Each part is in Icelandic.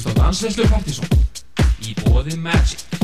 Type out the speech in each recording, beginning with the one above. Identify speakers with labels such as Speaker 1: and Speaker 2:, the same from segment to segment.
Speaker 1: hlusta á Dansveislu Partíson í bóði Magic.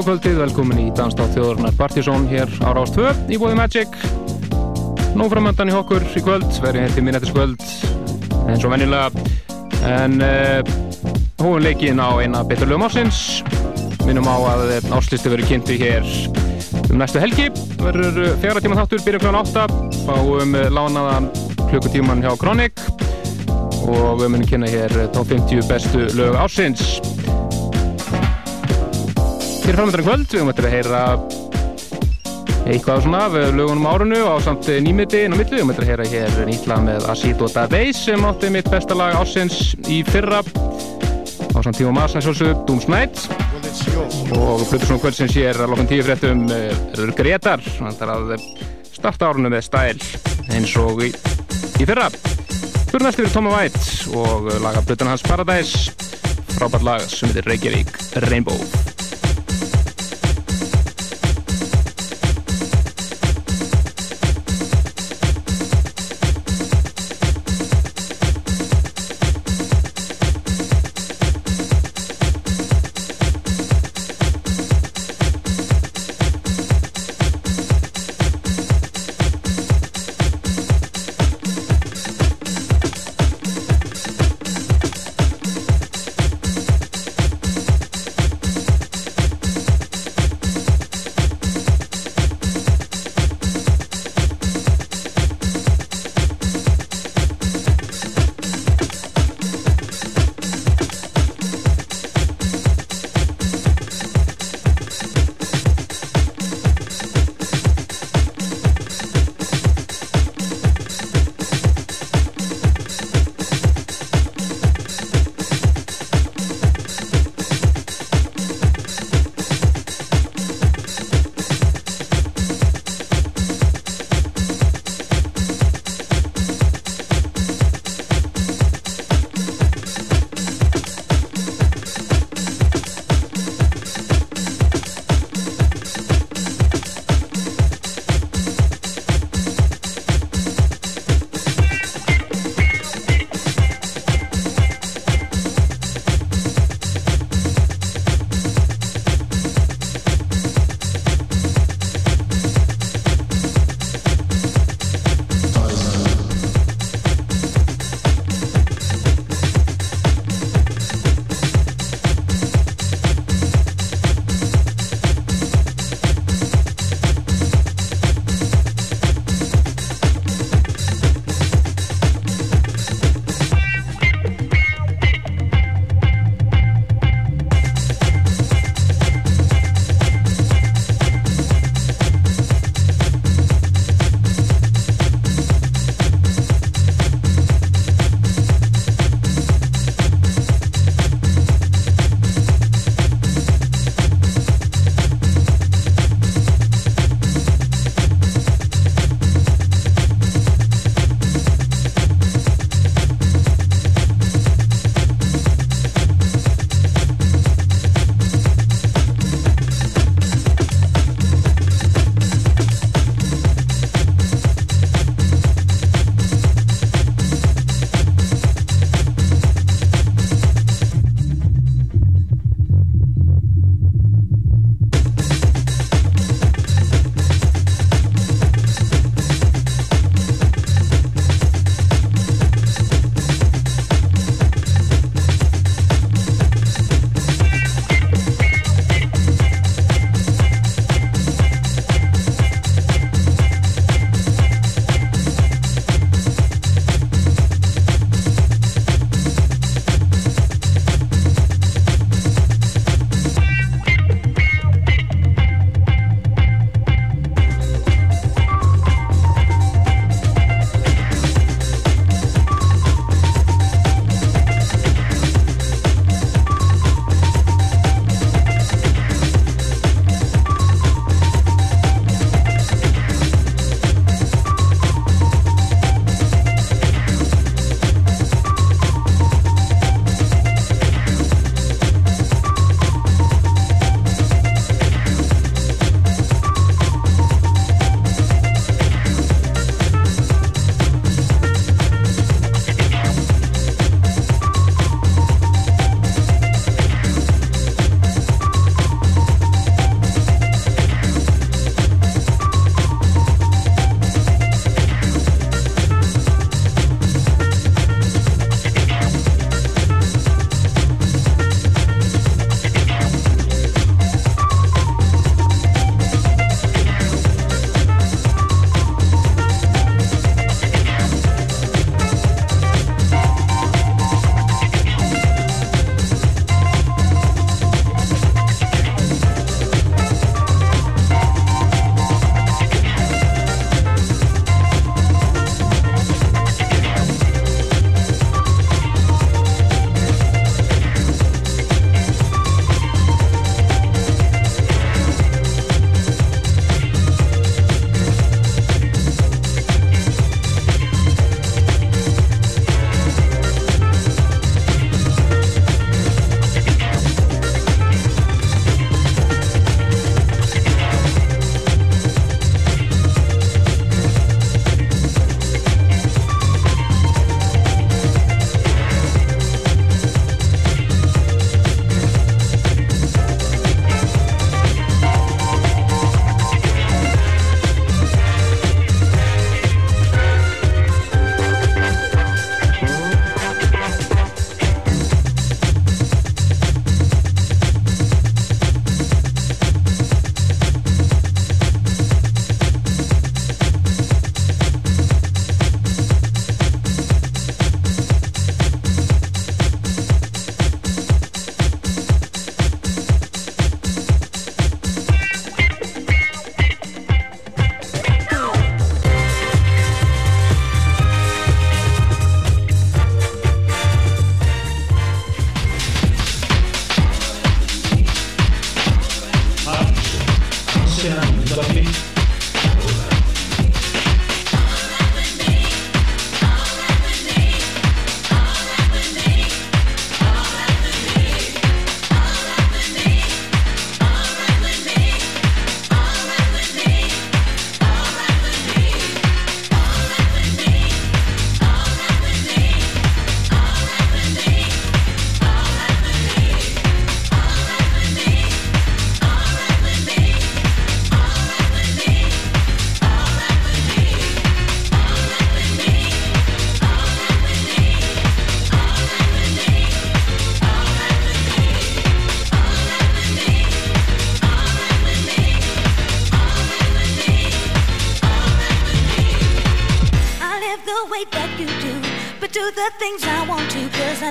Speaker 2: Góðkvöldið, velkomin í Danstátt þjóðurnar Partizón hér á Rás 2 í bóði Magic. Nú framöndan í okkur í kvöld, verið hér til minnættiskvöld eins og vennilega en uh, hófum leikin á eina beturlegum ársins. Minnum á að áslisti verið kynntu hér um næstu helgi. Verður fjara tíma þáttur, byrja kl. 8 fáum lánaðan klukkutíman hjá Kronik og við munum kynna hér top 50 bestu lög ársins Hér framöndan kvöld, við möttum að heyra eitthvað svona af lögunum árunu á samt nýmiði inn á millu. Við möttum að heyra hér nýtla með Asito Daveis sem átti mitt besta lag ársins í fyrra. Á samt tíma Marsnæs og Dooms Night. Og Plutusson kvöldsins hér að lokkan tíu fréttum er Gretar, þannig að starta árunu með stæl eins og í, í fyrra. Fyrir næstu er Toma White og laga Plutun hans Paradise. Frábært lag sem heitir Reykjavík Rainbow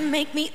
Speaker 3: make me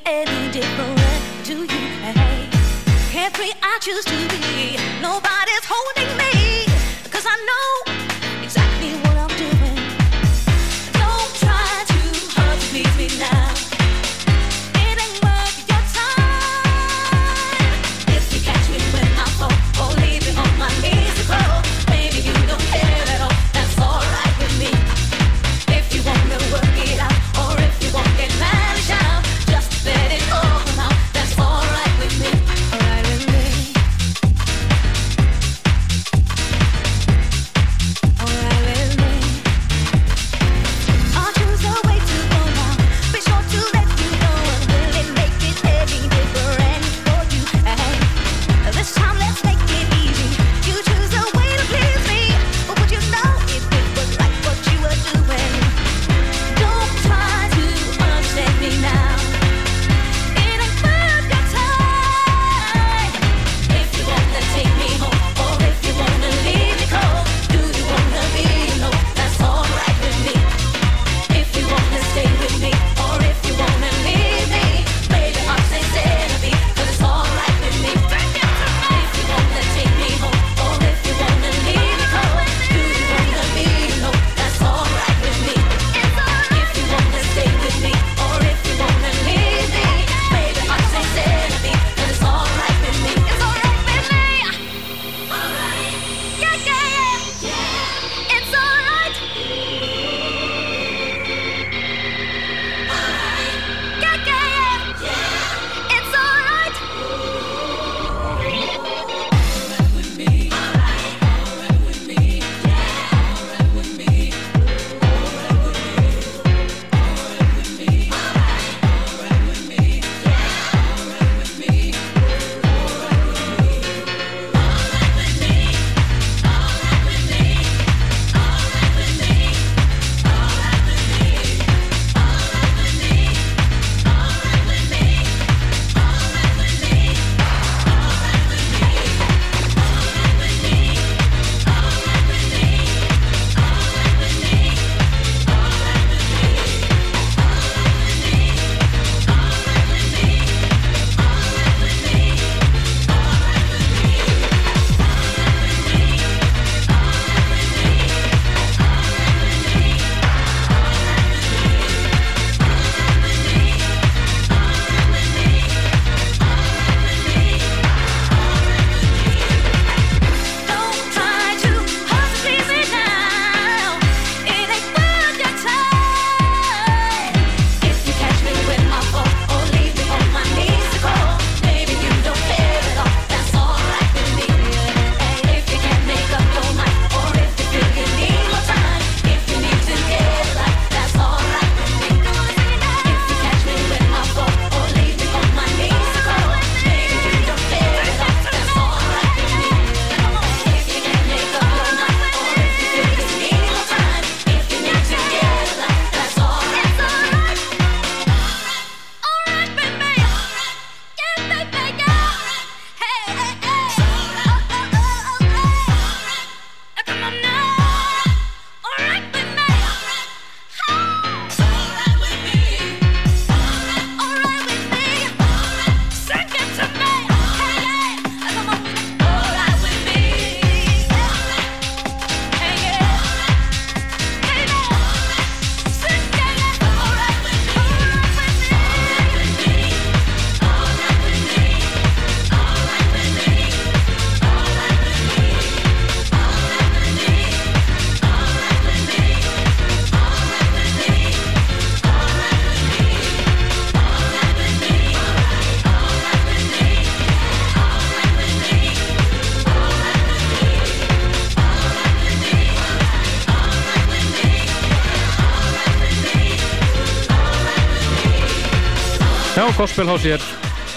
Speaker 2: Gospel House hér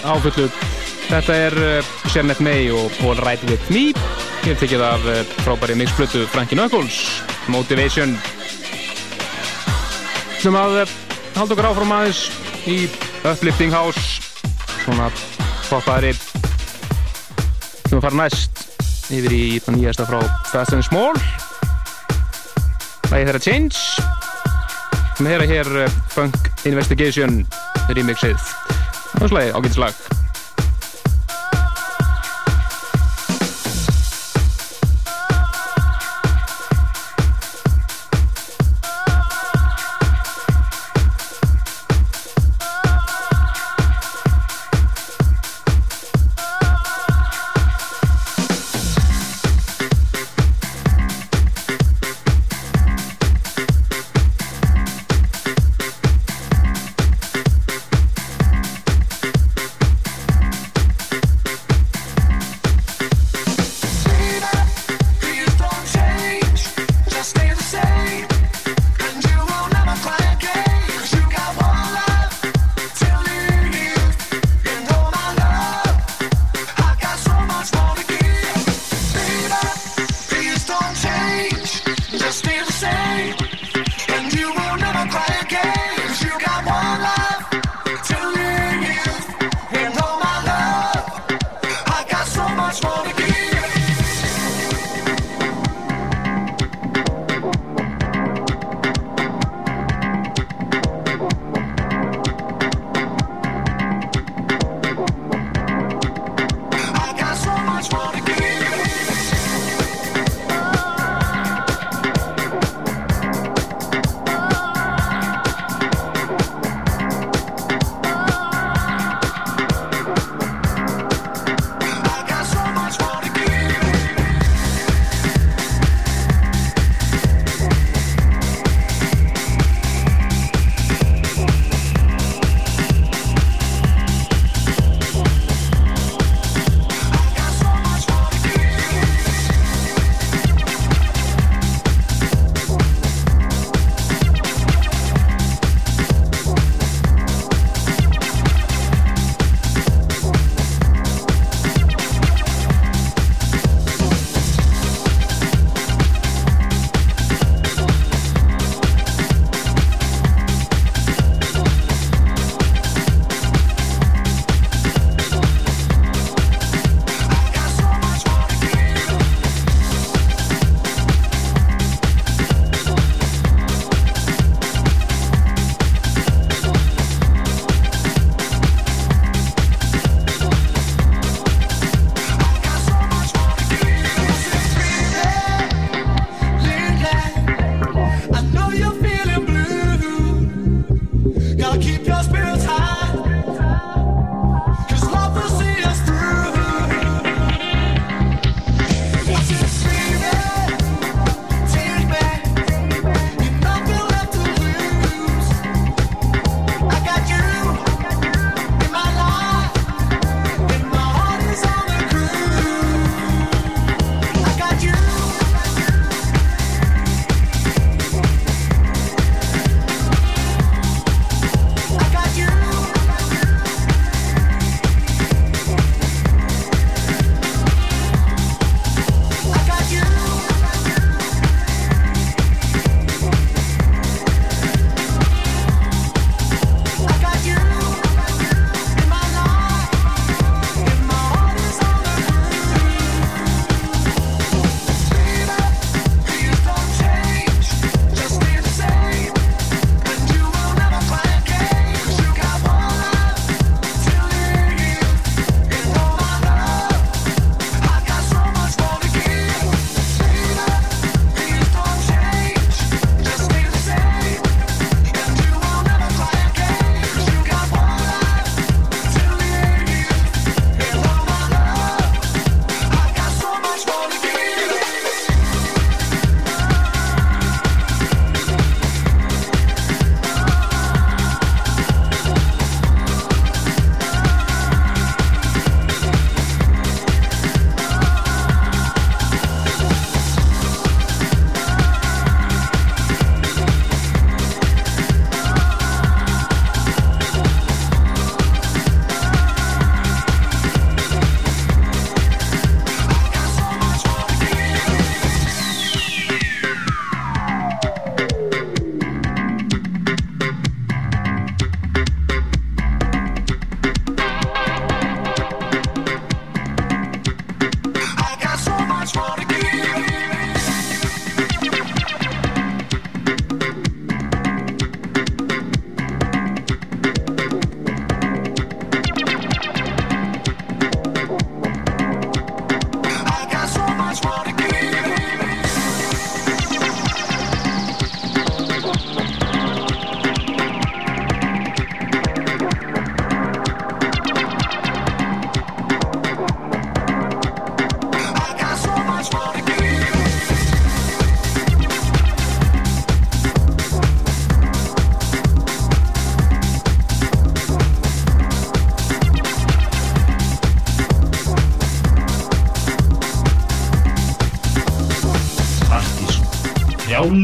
Speaker 2: á fullu. Þetta er eh, uh, Sennett May og All Right With Me. Ég hef tekið af eh, uh, frábæri mixflutu Frankie Knuckles, Motivation. Sem að uh, halda okkur áfram aðeins í Uplifting House. Svona poppaðri. Sem að fara næst yfir í það nýjasta frá Fast and Small. Það er þetta Change. Við höfum að hera hér Funk Investigation remixið. Það er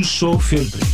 Speaker 4: Show
Speaker 5: Filtry.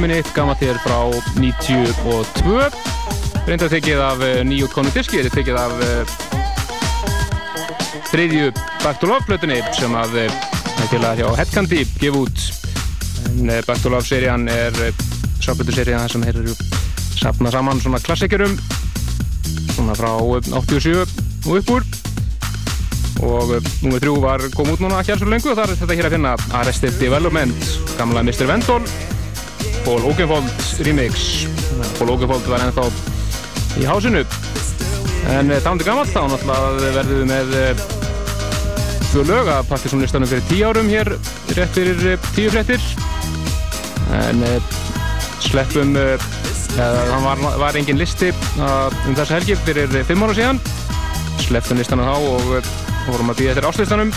Speaker 5: albumin eitt gammalt hér frá 92 reyndar tekið af nýjútkonu diski þetta er tekið af þriðju Back to Love blötunni sem að hættilega hjá Headcandy gefa út Back to Love serían er sáblötu serían sem hefur sapnað saman svona klassikerum svona frá 87 og uppur og nummið þrjú var kom út núna ekki alls og lengu og þar er þetta hér að finna Arrested Development, gamla Mr. Vendol Pól Ógenfóld remix. Pól Ógenfóld var ennþá
Speaker 6: í hásinu. En eh, þándi gammal þá náttúrulega verðum við með eh, tvö lög að pakka svona listanum fyrir tíu árum hér rétt fyrir eh, tíu frettir en sleppum það var, var engin listi um þessu helgi fyrir fimm ára síðan. Sleppum listanum þá og vorum að býja þetta áslistanum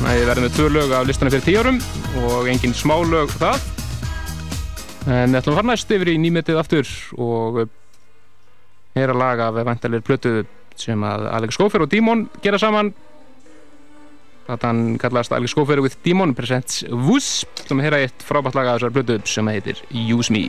Speaker 6: þannig að við verðum með tvö lög af listanum fyrir tíu árum og engin smá lög það en ætlum að fara næst yfir í nýmetið aftur og að laga af vantalir plötu sem að Alex Schofer og Dímon gera saman. Þann kallast Alex Schofer with Dímon presents Wus sem heyra eitt frábært laga af þessar plötu sem heitir Use Me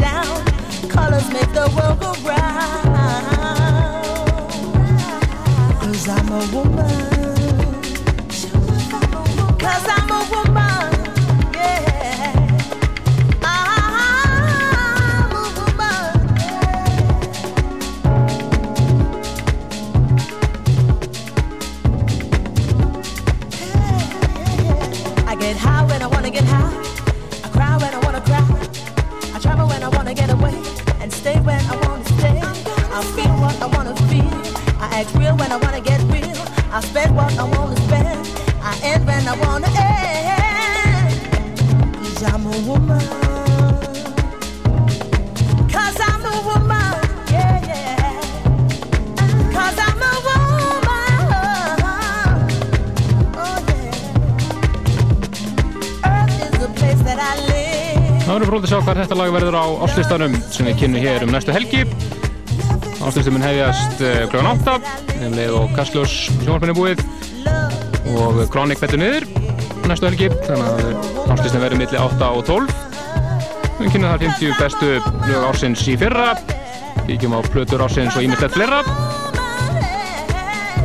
Speaker 7: make the world go round. Cause I'm a woman.
Speaker 2: sem við kynum hér um næstu helgi. Áslunstuminn hefjast kl. 8 um leið og Kastljós sjónvarpinni búið. Og Krónik betur niður næstu helgi þannig að áslunstum verður millir 8 og 12 við kynum þar 50 bestu lög ársins í fyrra. Kíkjum á plötur ársins og ímyndilegt fleira.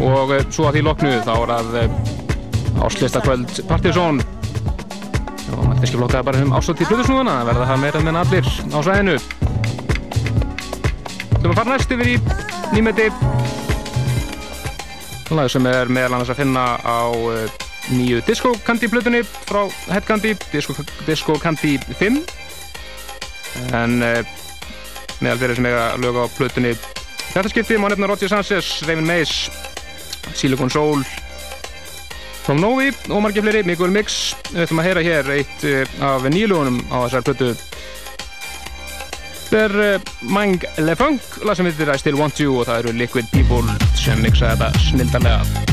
Speaker 2: Og eh, svo að því loknu þá er að eh, áslustakvöld Partiðsson og maður ekki flokkaði bara um áslut í plötusnúðuna. Það verða það meira meðan allir á sæðinu Maður fara næst yfir í nýmeti. Lag sem er meðal annars að finna á uh, nýju Disco Candy plötunni frá Head Candy Disco, Disco Candy 5 en uh, meðal fyrir sem eiga lög á plötunni þetta skipti má nefna Roger Sanchez, Raven Mays Silicon Soul From Novi og margir fleiri, Miguel Mix. Við ætlum að heyra hér eitt uh, af nýlugunum á þessar plötu þetta er uh, Mang Le Funk, lag sem heitir I Still Want You og það eru Liquid People sem mixa þetta snildarlega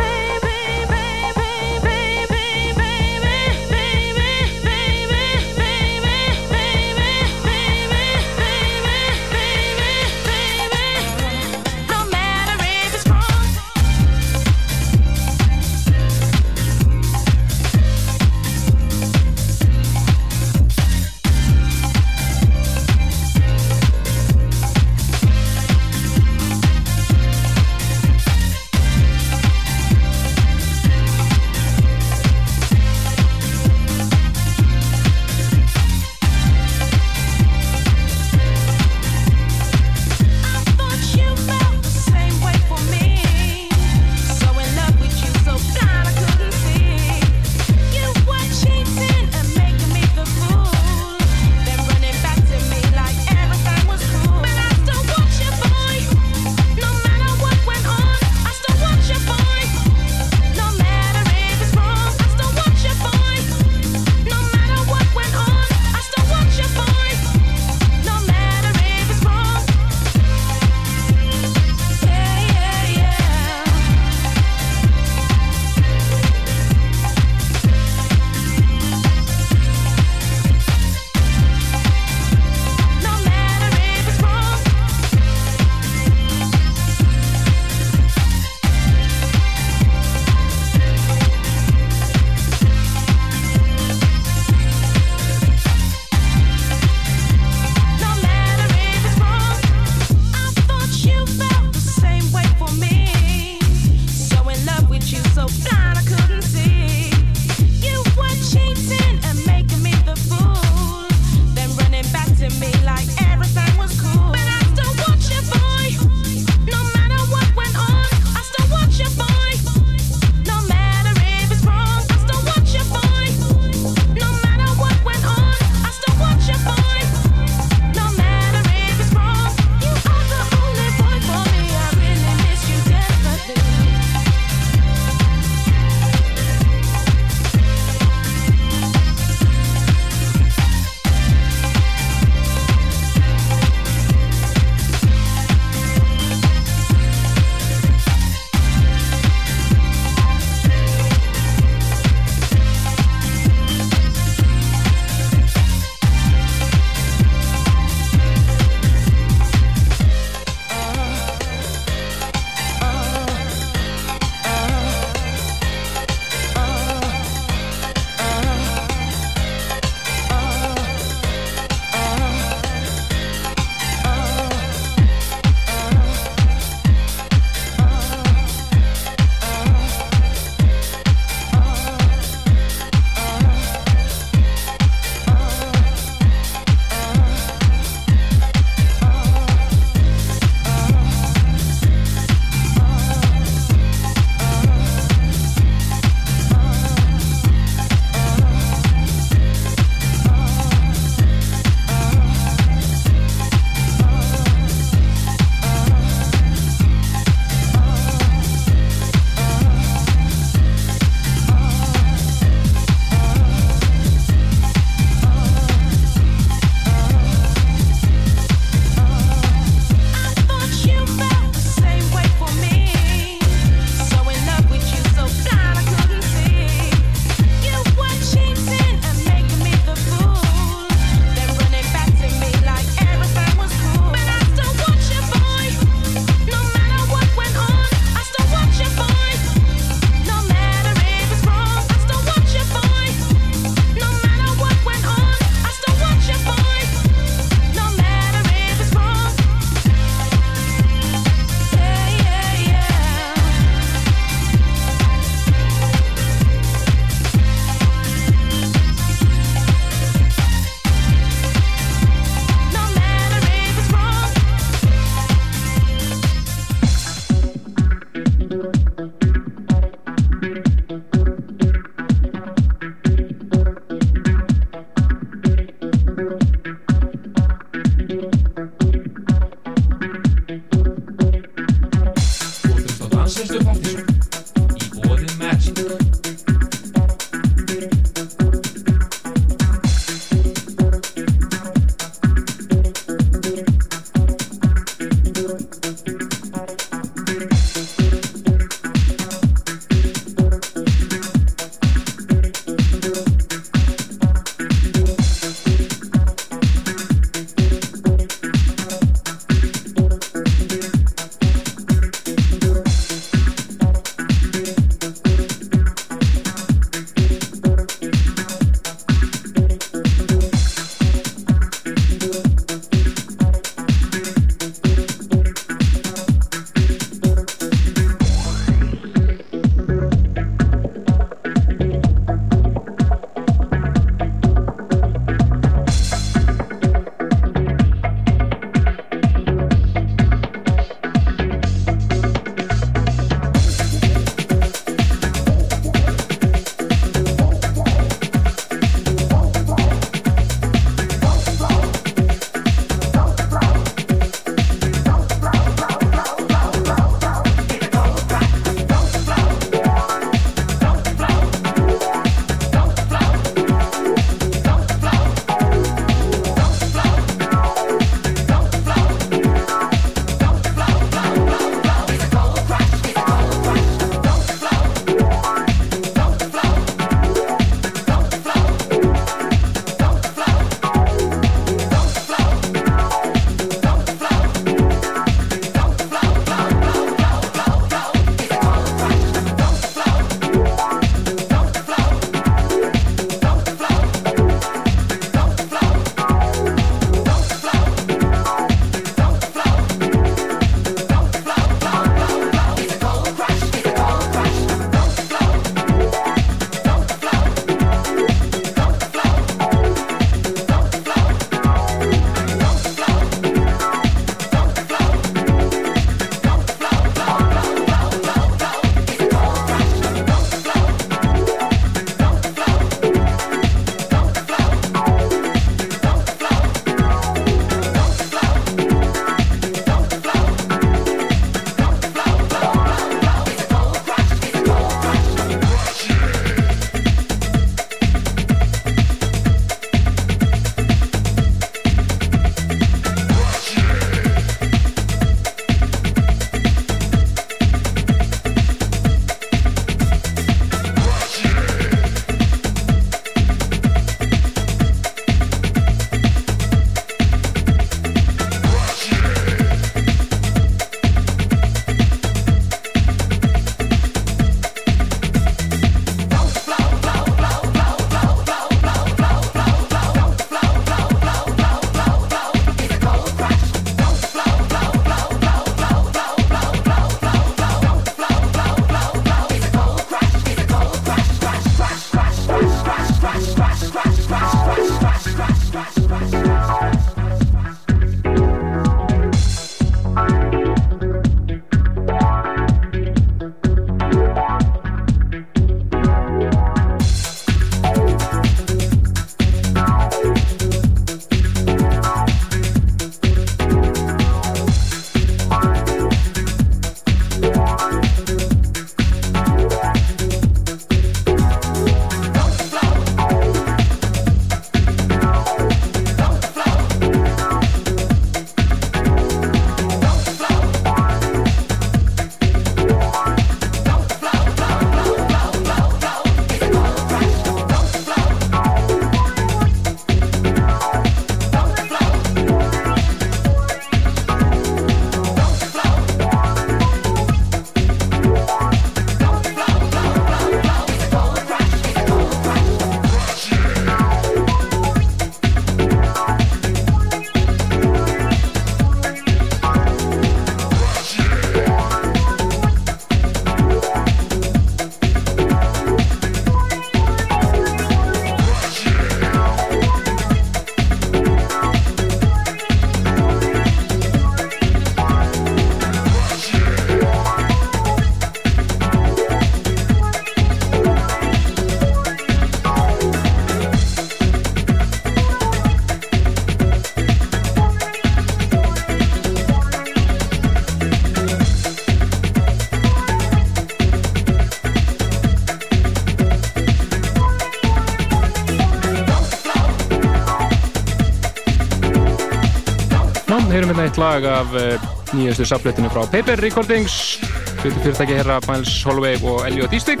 Speaker 8: eitt lag af uh, nýjastu safléttinu frá Paper Recordings. Fyrirtæki herra Miles Holloway og Elliot Eastig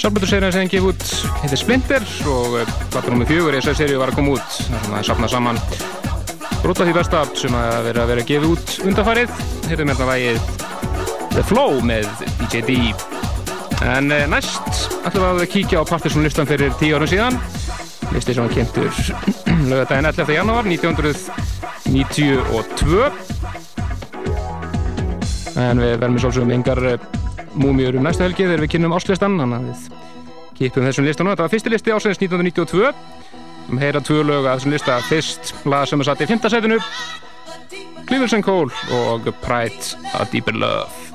Speaker 8: Saflétturserien sem gefið út heitir Splinter og uh, plattur nummið fjögur í þessari seríu var að koma út. Það er safnað saman. Brota því besta sem að vera að vera að gefa út undanfarið. Hérna lagið The Flow með DJ D. En uh, næst ætlum við að kíkja á Partisan listan fyrir tíu árum síðan. Listi sem var kynntur lögadaginn 11. janúar 1992 en við verðum í svolsögum yngar múmiur um næstu helgi þegar við kynnum áslistan þannig að við kipum þessum listan þetta var fyrsti listi ásins 1992 sem heyra tvö lög að þessum lista. Fyrst lag sem er satt í 5. setinu Cleavers and Cole og Pride a Deeper Love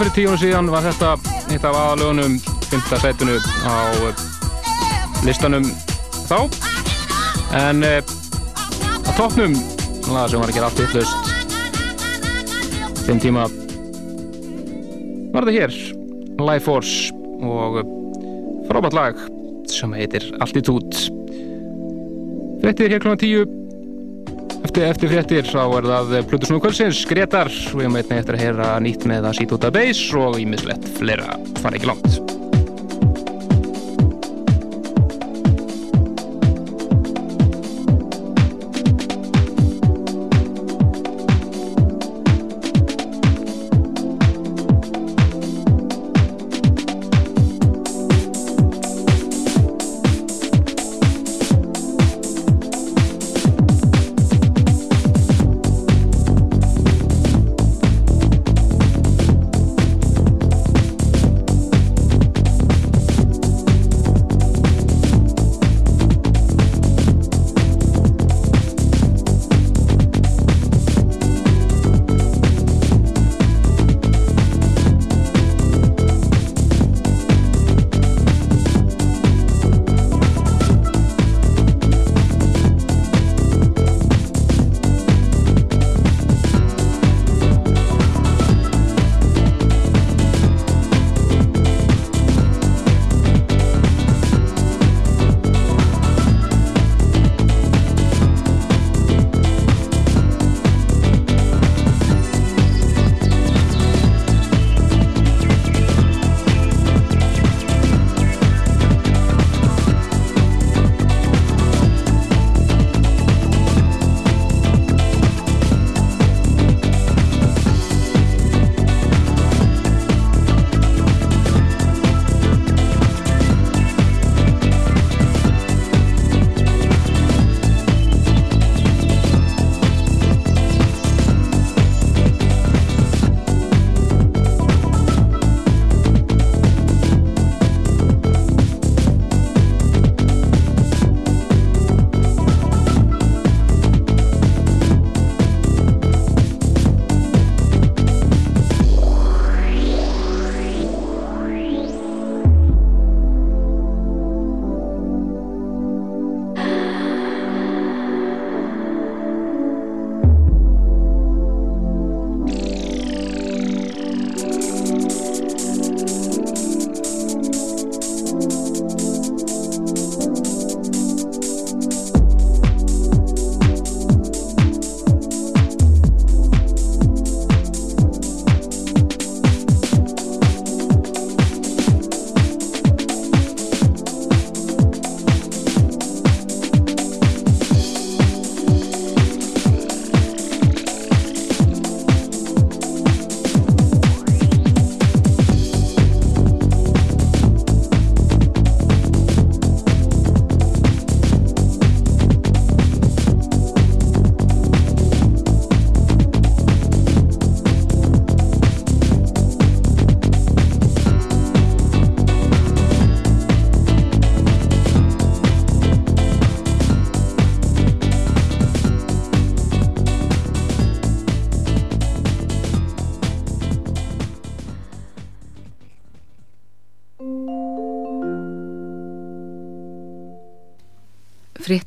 Speaker 8: fyrir tíu ára síðan var þetta eitt af aðalögunum 5. sætunu á eh, listanum þá en eh, á toppnum lag sem var ekki allt vittlust þeim tíma var þetta hér Life Force og eh, frábært lag sem heitir Altitude Frettir hér klokkan 10 Eftir, eftir fréttir þá er það Plutusnúi Kvölsins, Gretar og ég meitni eftir að heyra nýtt með að sýta út af beis og ímislegt fleira. Fara ekki langt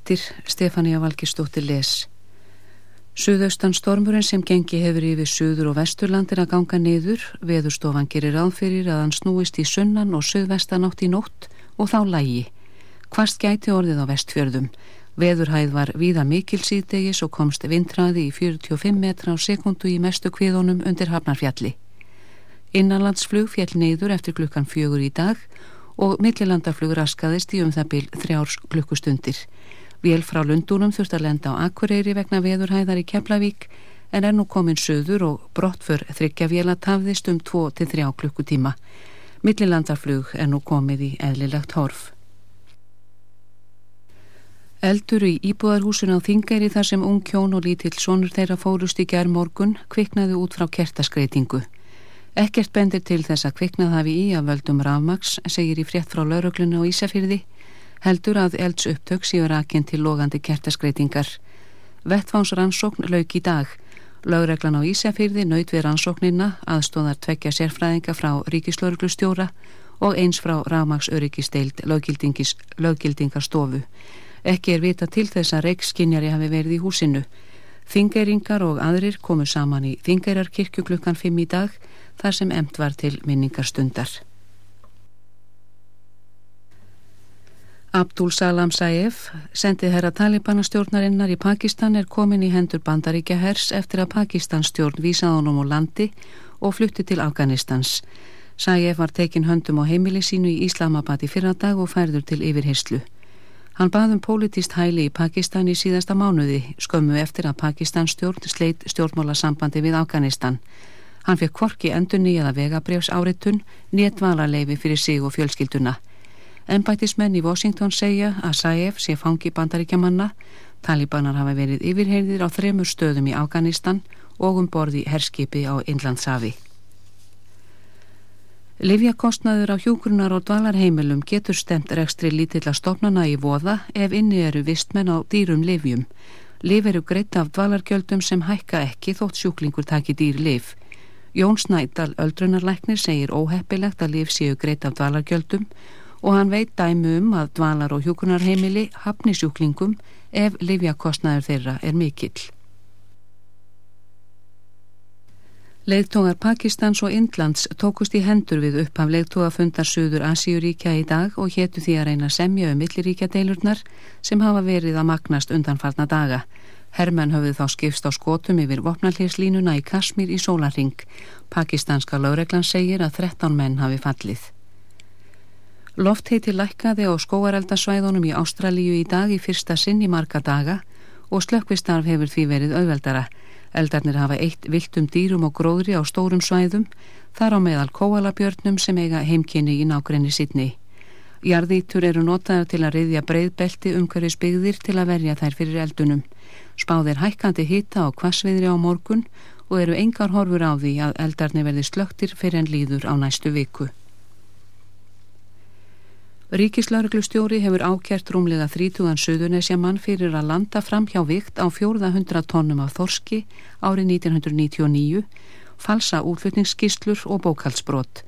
Speaker 9: Frittir Stefania Valgistóttir les. Suðaustan stormurinn sem gengi hefur yfir Suður og Vesturlandir að ganga niður, veðurstofan gerir áðfyrir að hann snúist í sunnan og suðvestanátt í nótt og þá lægi. Hvast gæti orðið á vestfjörðum. Veðurhæð var víða mikil síðdegis og komst vindræði í 45 metra á sekundu í mestu kviðunum undir Hafnarfjalli. Innanlandsflug fjall neyður eftir klukkan fjögur í dag og millilandarflug raskaðist í um það byl þrjárs klukkustundir. Vél frá Lundunum þurft að lenda á Akureyri vegna veðurhæðar í Keflavík en er nú komin söður og brottför þryggja vél að tafðist um 2-3 klukkutíma. Millilandarflug er nú komið í eðlilegt horf. Eldur í íbúðarhúsun á Þingæri þar sem ung kjón og lítill sonur þeirra fórust í gerð morgun kviknaði út frá kertaskreitingu. Ekkert bendir til þess að kviknað hafi í að völdum rafmaks, segir í frétt frá laurugluna og Ísafyrði, heldur að elds upptök séu rakinn til logandi kertaskreitingar. Vettfánsrannsókn lauk í dag. Lauruglan á Ísafyrði naut við rannsóknina aðstóðar tvekja sérfræðinga frá ríkislauruglustjóra og eins frá rafmaks öryggisteild löggildingarstofu. Ekki er vita til þess að reikskinjari hafi verið í húsinu. Þingeiringar og aðrir komu saman í Þingeirarkirkju klukkan 5 í dag þar sem emt var til minningarstundar. Abdul Salam Saif, sendið herra Talibanastjórnarinnar í Pakistan er komin í hendur bandaríkja hers eftir að Pakistanstjórn vísað honum á landi og flutti til Afganistans. Saif var tekin höndum á heimili sínu í Islamabad í fyrradag og færður til yfirheyslu. Hann baðum pólitist hæli í Pakistan í síðasta mánuði, skömmu eftir að Pakistans stjórn sleit stjórnmála sambandi við Afganistan. Hann fekk kvorki endur nýjaða vegabrjöfs áritun, néttvalarleifi fyrir sig og fjölskylduna. Embætismenn í Washington segja að Saif sé fangi bandaríkjamanna, talibanar hafa verið yfirheyrðir á þremur stöðum í Afganistan og um borði herskipi á Inlandsafi. Livjakostnaður á hjúgrunar og dvalarheimilum getur stemt rekstri lítilla stofnana í voða ef inni eru vistmenn á dýrum livjum. Liv eru greitt af dvalargjöldum sem hækka ekki þótt sjúklingur taki dýr liv. Jón Snædal, öldrunarleiknir, segir óheppilegt að liv séu greitt af dvalargjöldum og hann veit dæmu um að dvalar og hjúgrunarheimili hafni sjúklingum ef livjakostnaður þeirra er mikill. Leigtógar Pakistans og Indlands tókust í hendur við upphaf leigtógafundar Suður Asíuríkja í dag og héttu því að reyna semja um milliríkja deilurnar sem hafa verið að magnast undanfarna daga. Hermenn höfðu þá skipst á skotum yfir vopnalhérslínuna í Kasmír í sólarring. Pakistanska lögreglan segir að 13 menn hafi fallið. Loft heiti lækkaði á skóareldasvæðunum í Ástralíu í dag í fyrsta sinn í marga daga og slökkvistarf hefur því verið auðveldara. Eldarnir hafa eitt viltum dýrum og gróðri á stórum svæðum, þar á meðal kóalabjörnum sem eiga heimkynni í nákrenni sittni. Jarðítur eru notaður til að reyðja breyðbelti umhverfis byggðir til að verja þær fyrir eldunum. Spáðir hækkandi hita og kvassviðri á morgun og eru engar horfur á því að eldarnir verði slöktir fyrir en líður á næstu viku. Ríkislauglustjóri hefur ákjert rúmlega 30 söðunesja mann fyrir að landa fram hjá vikt á 400 tónnum af þorski árið 1999, falsa útflutningsskistlur og bókaldsbrott.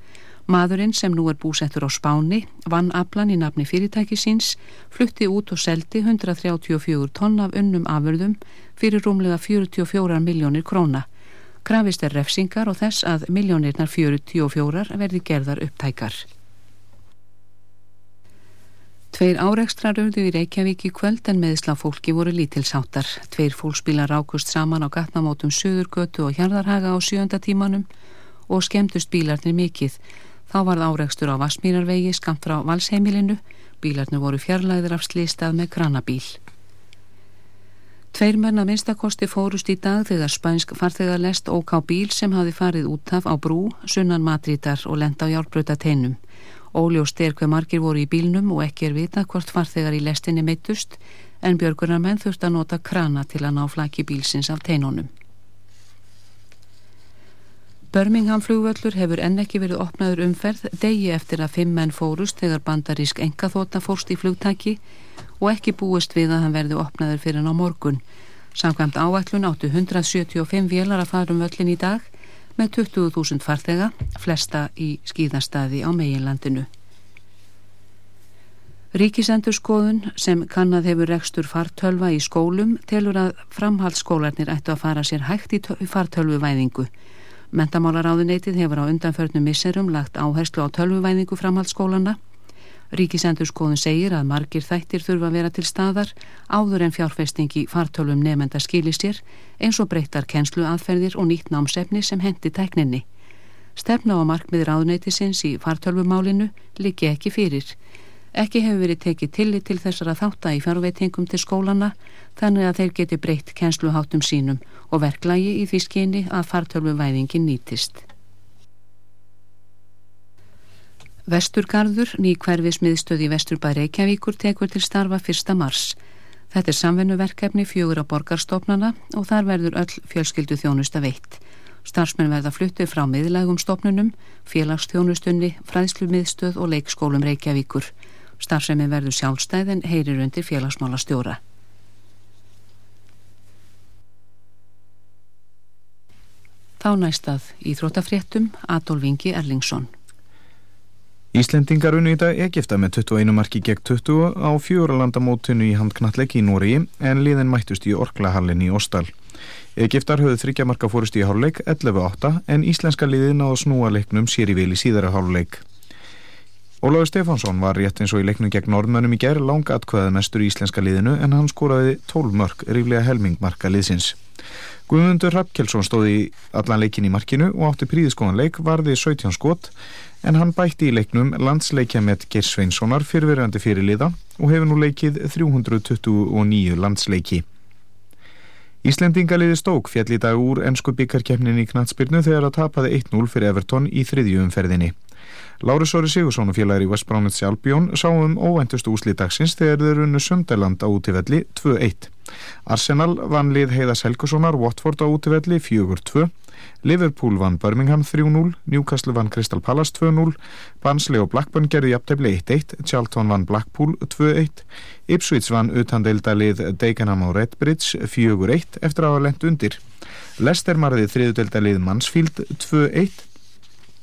Speaker 9: Maðurinn sem nú er búsettur á Spáni vann aflan í nafni fyrirtæki síns, flutti út og seldi 134 tonn af unnum afurðum fyrir rúmlega 44 miljónir króna. Krafist er refsingar og þess að miljónirnar 44 verði gerðar upptækar. Tveir áreikstrar urðu í Reykjavík í kvöld en meðisla fólki voru lítilsáttar. Tveir fólksbílar rákust saman á gatnamótum Suðurgötu og Hjarðarhaga á sjönda tímanum og skemmtust bílarnir mikið. Þá varð áreikstur á Vasmírarvegi skamt frá valsheimilinu. Bílarnir voru fjarlæðir af slistað með kranabíl. Tveir menn að minnstakosti fórust í dag þegar spænsk farþegarlest óká bíl sem hafi farið útaf á brú, sunnan matrítar og lenda á hjálpbröta teinum. Óljóst er hver margir voru í bílnum og ekki er vita hvort farþegar í lestinni meittust en björgunar menn þurft að nota krana til að ná flaki bílsins af teinónum. Birmingham flugvöllur hefur enn ekki verið opnaður umferð degi eftir að fimm menn fórust þegar bandarísk engaþóta fórst í flugtæki og ekki búist við að hann verði opnaður fyrir hann á morgun. Samkvæmt áætlun áttu 175 vélar að fara um völlin í dag með 20.000 farþega, flesta í skýðastadi á meginlandinu. Ríkisendurskoðun sem kannad hefur rekstur fartölva í skólum telur að framhaldsskólarnir ættu að fara sér hægt í fartölvuvæðingu. Mentamálaráðuneytið hefur á undanförnum misserum lagt áherslu á tölvuvæðingu framhaldsskólana. Ríkisendurskoðun segir að margir þættir þurfa að vera til staðar áður en fjárfestingi fartölvum nefnda skilir sér eins og breyttar kennslu aðferðir og nýtt námsefni sem hendi tækninni. Stefna á markmið ráðneytisins í fartölvumálinu liggi ekki fyrir. Ekki hefur verið tekið tillit til þessara þátta í fjárveitingum til skólana þannig að þeir geti breytt kennsluháttum sínum og verklagi í því skyni að fartölvuvæðingin nýtist. Vesturgarður, ný hverfismiðstöð í Vesturbæ Reykjavíkur tekur til starfa 1. mars. Þetta er samvennuverkefni fjögur á borgarstofnana og þar verður öll fjölskyldu þjónusta veitt. Starfsmenn verða fluttu frá miðlægum stofnunum, félagsþjónustunni, fræðslumiðstöð og leikskólum Reykjavíkur. Starfsemi verður sjálfstæðin heyrir undir félagsmála stjóra. Þá næstað í þróttafréttum Adolf Ingi Erlingsson.
Speaker 10: Íslendingar unni í dag Egipta með 21 marki gegn 20 á fjóralandamótinu í handknalleg í Nóri en liðin mættust í Orklahallin í Óstal. Egiptar höfðu þryggja marka fórust í háluleik 11-8 en íslenska liðin á snúa leiknum sér í vil í síðara háluleik. Óláður Stefánsson var rétt eins og í leiknum gegn Norðmönnum í gerð langa atkvæða mestur í íslenska liðinu en hann skoraði 12 mörg, ríflega helmingmarka liðsins. Guðmundur Rappkjelsson stóði allan leikin í markinu og átti príðiskoðan leik varði 17 skot en hann bætti í leiknum landsleikja með Gers Sveinssonar fyrirverðandi fyrir liða og hefur nú leikið 329 landsleiki. Íslendingaliði stók fjall í dag úr ennsku byggarkjefnin í Knatsbyrnu þegar að tapaði 1-0 fyrir Everton í þriðju Láris Óri Sigursson og félagar í West Bromwich Albion sáum óvæntustu úslítagsins þegar þeir runnu Sunderland á útífelli 2-1. Arsenal vann lið Heiðas Helgussonar Watford á útífelli 4-2. Liverpool vann Birmingham 3-0, Newcastle vann Crystal Palace 2-0, Barnsley og Blackburn gerði jafntefni 1-1, Charlton vann Blackpool 2-1, Ipswich vann utandeildalið Dagenham og Redbridge 4-1 eftir að hafa lendt undir. Leicester marði þriðudeildalið Mansfield 2-1,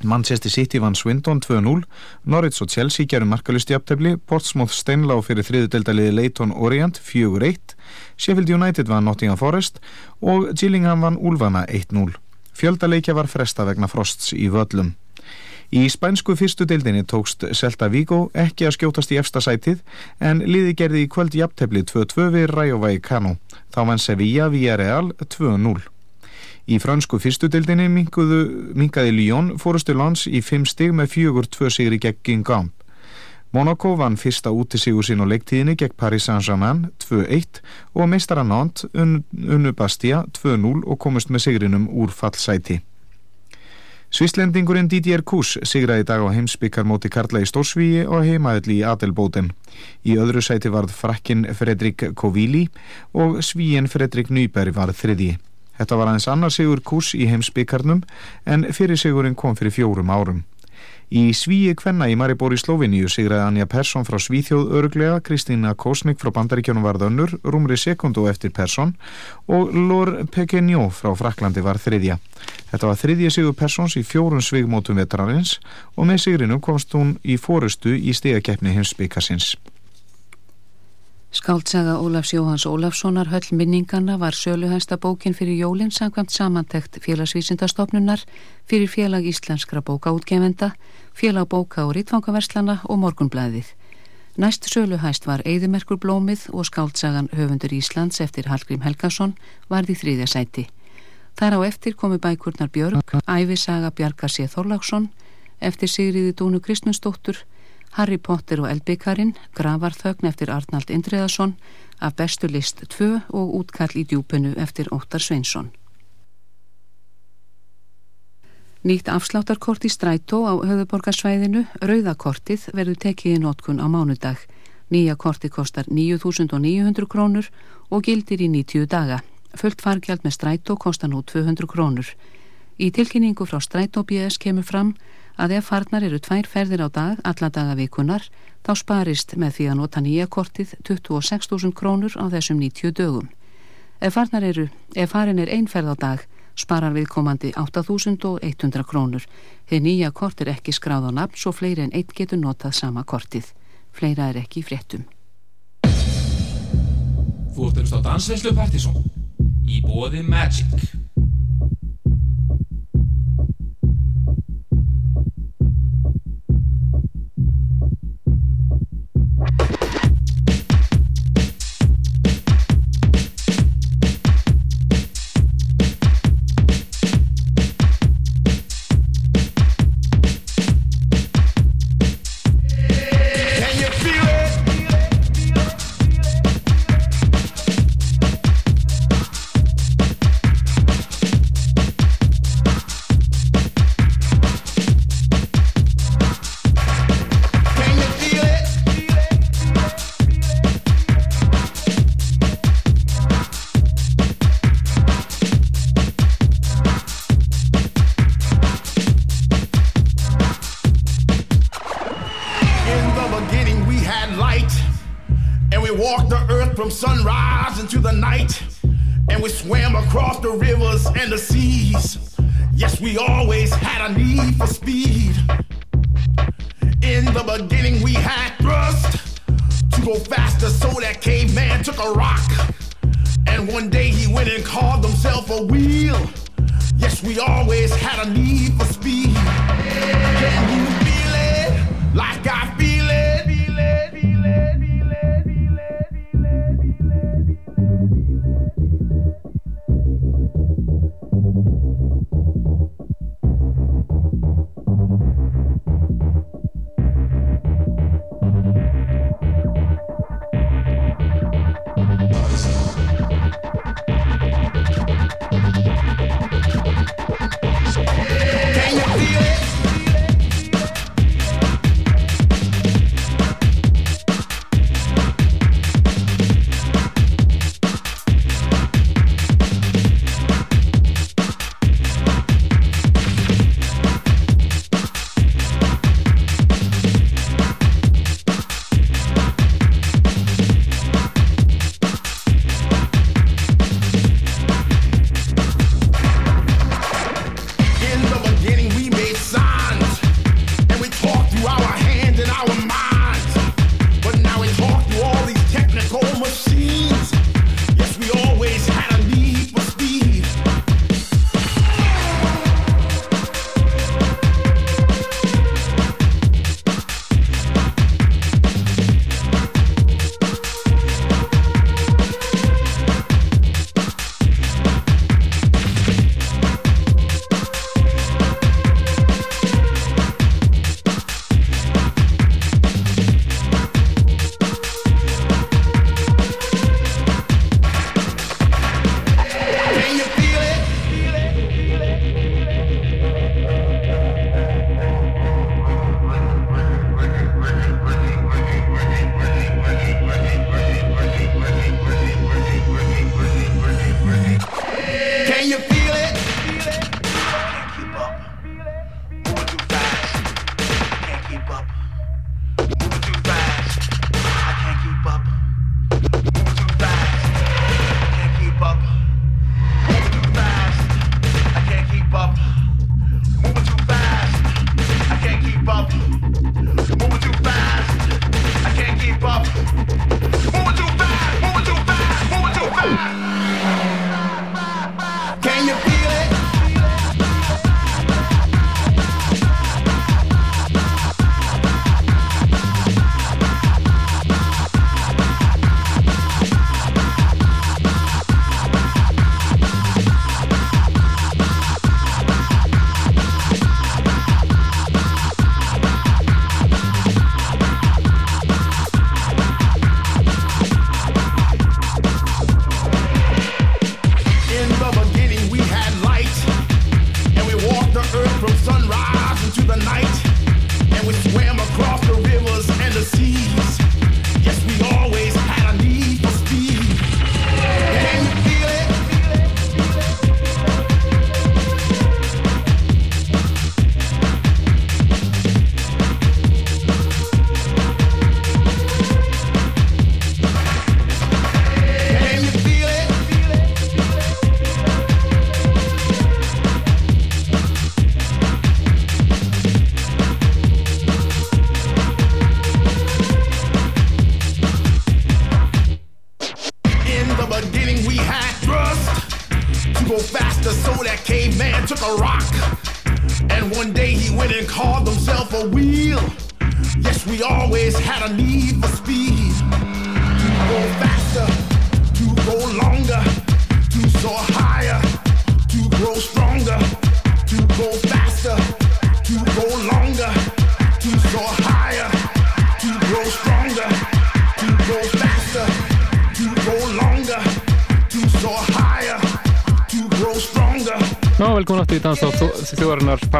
Speaker 10: Manchester City vann Swindon 2-0, Norwich og Chelsea gerum markalust í aptefli, Portsmouth Steinlá fyrir þriðudeldaliði Leighton Orient 4-1, Sheffield United vann Nottingham Forest og Gillingham vann Ulfana 1-0. Fjöldaleikja var fresta vegna frosts í völlum. Í spænsku fyrstu deildinni tókst Celta Vigo ekki að skjótast í efsta sætið en liði gerði í kvöld í aptefli 2-2 við Rayo Vallecano. Þá vann Sevilla via Real 2-0. Í fransku fyrstudildinni minkaði Lyon fórustu lands í 5 stig með 4-2 sigri gegn Guingamp. Monaco vann fyrsta útisigur sín á leiktíðinni gegn Paris Saint-Germain 2-1 og meistara Nantes un, unnu Bastia 2-0 og komist með sigrinum úr fallsæti. Svislendingurinn Didier Kuss sigraði dag á heimsbyggar móti Karla í Stórsvíi og heimaðalli í Adelbóten. Í öðru sæti varð frakkin Fredrik Kovili og svíin Fredrik Nýberg var þriði. Þetta var aðeins annar sigur kurs í heimsbyggarnum en fyrir sigurinn kom fyrir fjórum árum. Í svíi kvenna í Maribor í Sloveníu sigraði Anja Persson frá Svíþjóð örglega, Kristína Kosnik frá Bandaríkjónum var þönnur, rúmri sekundu eftir Persson og Lor Pekenjó frá Fraklandi var þriðja. Þetta var þriðja sigur Perssons í fjórun svigmótum vetrarins og með sigrinu komst hún í fórustu í stegakeppni heimsbyggarsins.
Speaker 9: Skáldsaga Ólafs Jóhans Ólafssonar höll minningana var söluhæsta bókin fyrir jólinn samkvæmt samantekt félagsvísindastofnunar fyrir félag íslenskra bókaútgefenda, félag bóka og rítfangaverslana og morgunblæðið. Næst söluhæst var Eðimerkur Blómið og skáldsagan Höfundur Íslands eftir Hallgrím Helgason varði þrýðja sæti. Þar á eftir komu bækurnar Björg, Ævisaga Bjarkar C. Þorláksson, eftir Sigriði Dúnu Kristmundsdóttur, Harry Potter og Elbíkarinn, Gravarþögn eftir Arnald Indriðarsson, af bestu list 2 og útkall í djúpunu eftir Óttar Sveinsson. Nýtt afsláttarkort í strætó á höfuborgarsvæðinu, rauðakortið, verður tekið í nótkun á mánudag. Nýja korti kostar 9.900 krónur og gildir í 90 daga. Fullt fargjald með strætó kostar nú 200 krónur. Í tilkynningu frá strætó BS kemur fram að ef farnar eru tvær ferðir á dag, alla daga vikunar, þá sparist með því að nota nýja kortið 26.000 krónur á þessum 90 dögum. Ef eru, ef farin er einferð á dag, sparar viðkomandi 8.100 krónur. Þegar nýja kort er ekki skráð á nafn, svo fleiri en einn getur notað sama kortið. Fleira er ekki fréttum.
Speaker 11: Þú ert að á Dansveislu Partíson í bóði Magic.
Speaker 12: Had a need for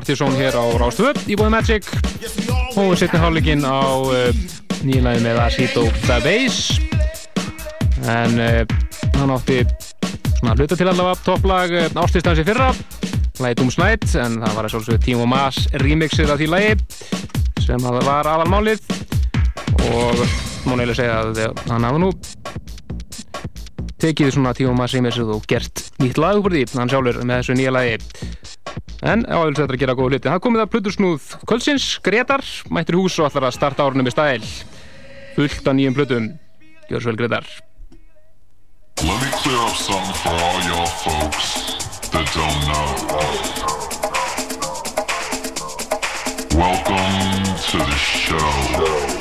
Speaker 2: Partizón hér á Rástöðu í bóði Magic. Og setni hálfleikin á uh, nýjumæði með Asito The Bass en uh, hann átti svona hluta til allavega topplag uh, ástíðstansi fyrra lagi Doom Snight en það var að sjálfsögðu Timo Maas remixið af því lagi sem var aðalmálið. Og má neila segja að hann hafa nú tekið svona Timo Maas remixið og gert nýtt lag úr því, hann sjálfur með þessu nýja lagi En áður þetta að gera góða hluti. Það komið að Plutursnúð Kvöldsins, Gretar, mættir hús og ætlar að starta árunum í stæl. Fullt af nýjum Plutum. Gjör svo vel Gretar.
Speaker 13: Let me clear up something for all y'all folks that don't know. Welcome to the show.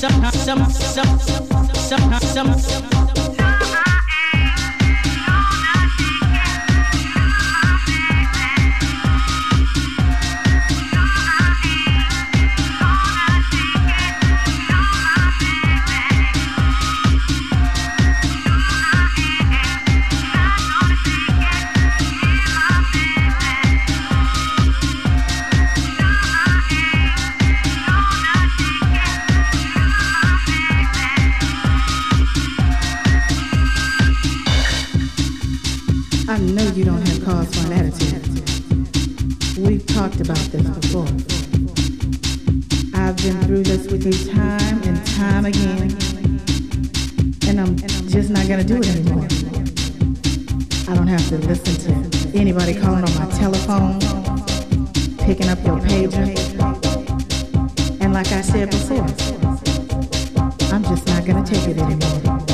Speaker 13: some
Speaker 14: some some some you don't have cause for an attitude. We've talked about this before. I've been through this with you time and time again, and I'm just not gonna do it anymore. I don't have to listen to anybody calling on my telephone, picking up your pager, and like I said before, I'm just not gonna take it anymore.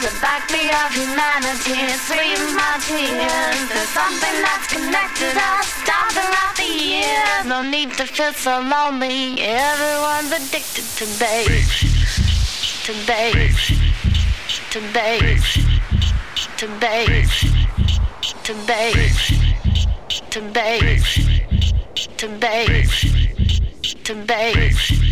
Speaker 15: The backbeat of humanity is sweeping my tears. There's something that's connected us down throughout years. No need to feel so lonely. Everyone's addicted to bass. To bass. To bass. To bass. To bass. To bass. To bass. To bass.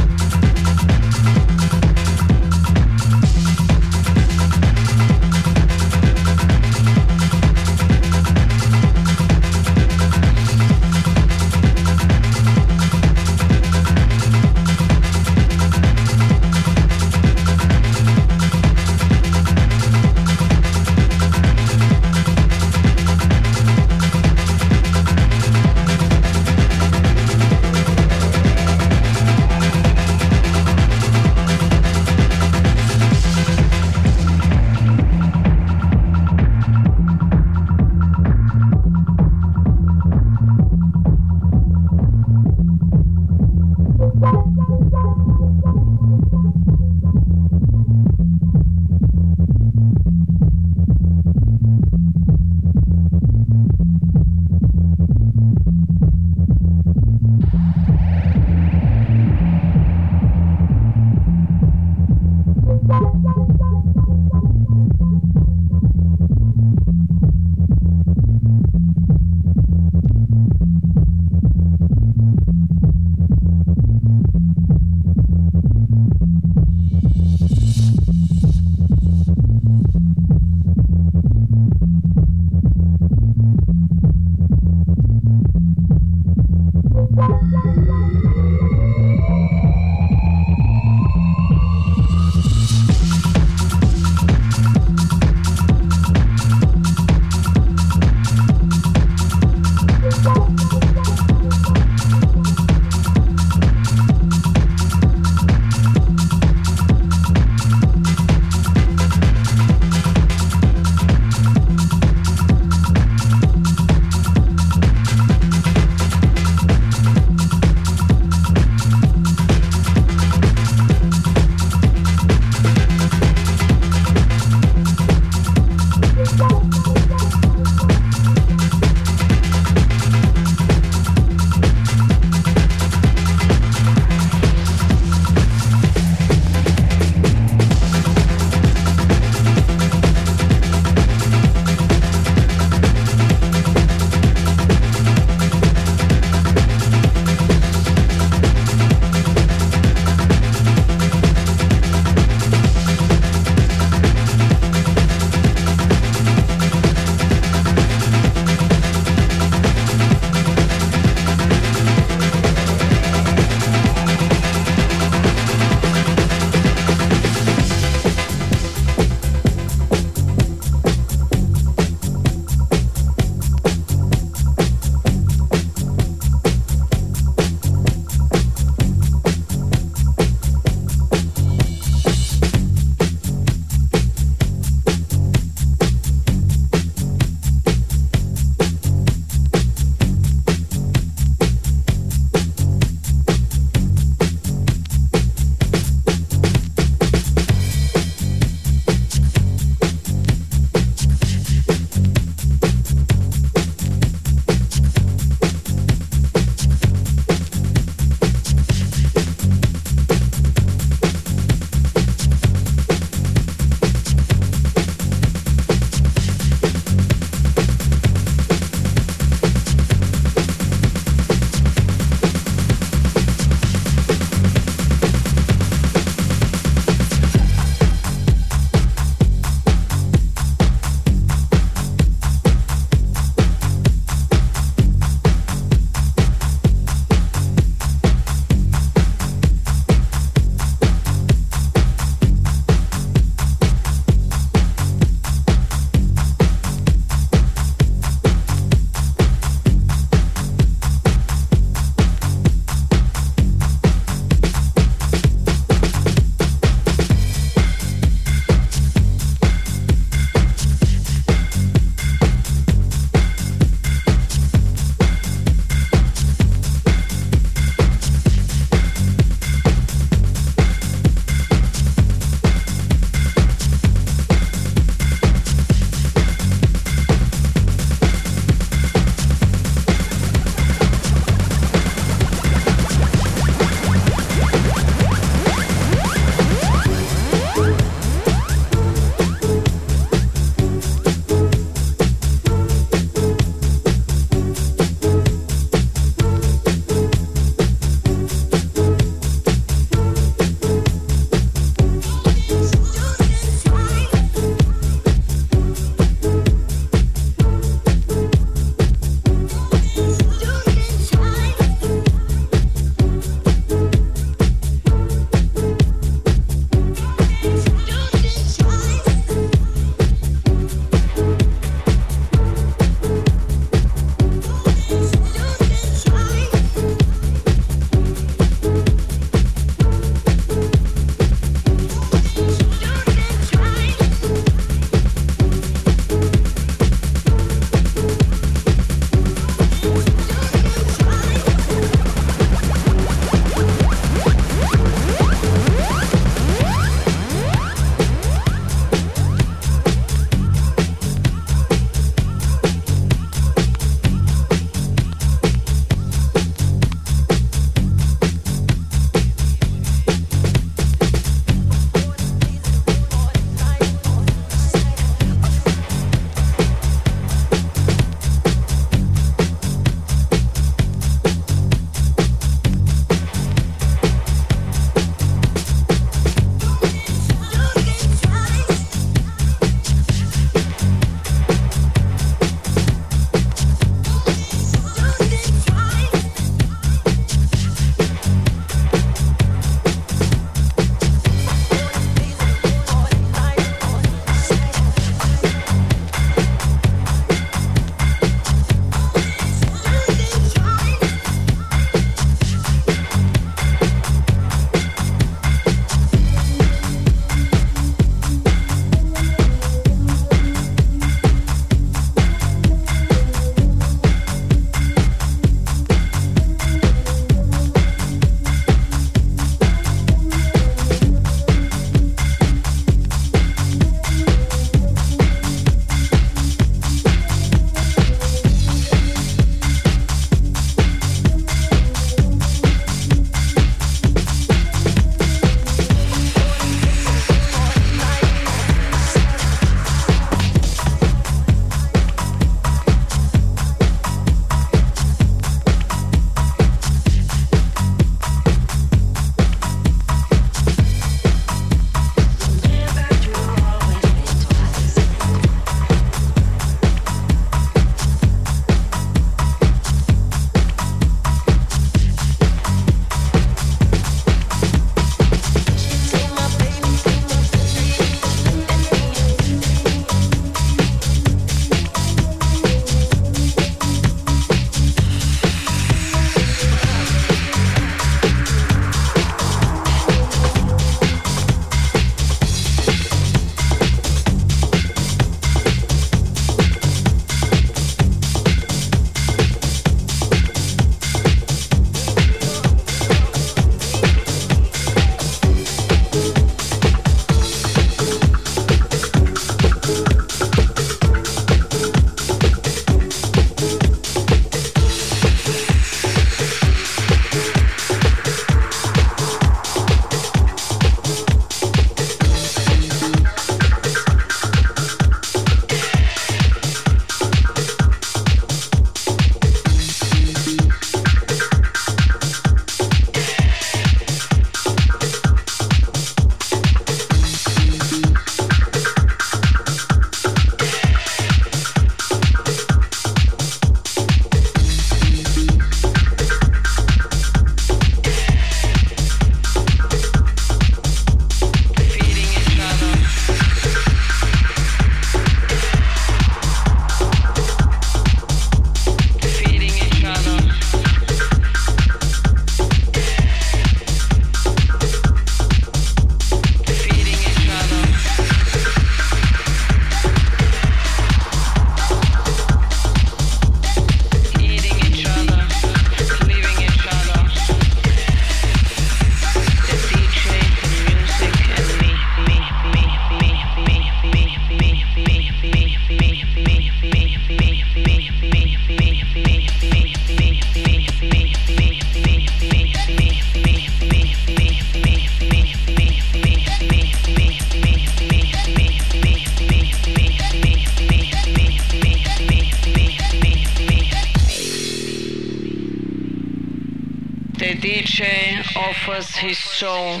Speaker 2: So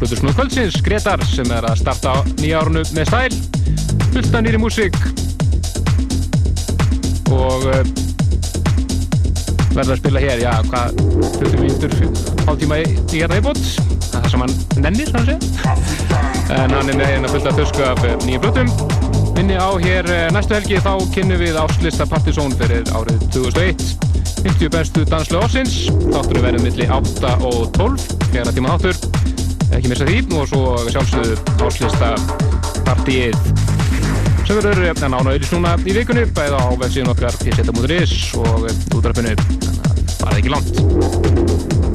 Speaker 2: gangi það er Plutur Snúð Kvöldsins, Gretar sem er að starta á nýja árunu með stæl. Fullt af nýri músík. Og uh, verður að spila hér, já, hvað 20 mínutur, hálftíma í, í hérna það er það sem hann nennir, hann sé en hann er með hérna fullt af þösku af eh, nýjum blötum minni á hér eh, næstu helgi þá kynnum við áslista Partizón fyrir árið 2001 50 bestu danslu ásins þáttur verður milli 8 og 12 fjara tíma þáttur, ekki missa því og svo sjálfsögðu áslista partíið sem verður eh, nána auðvitað núna í vikunni bæða á vefsíðun okkar pseta.is og útdrafinu þannig að það er ekki langt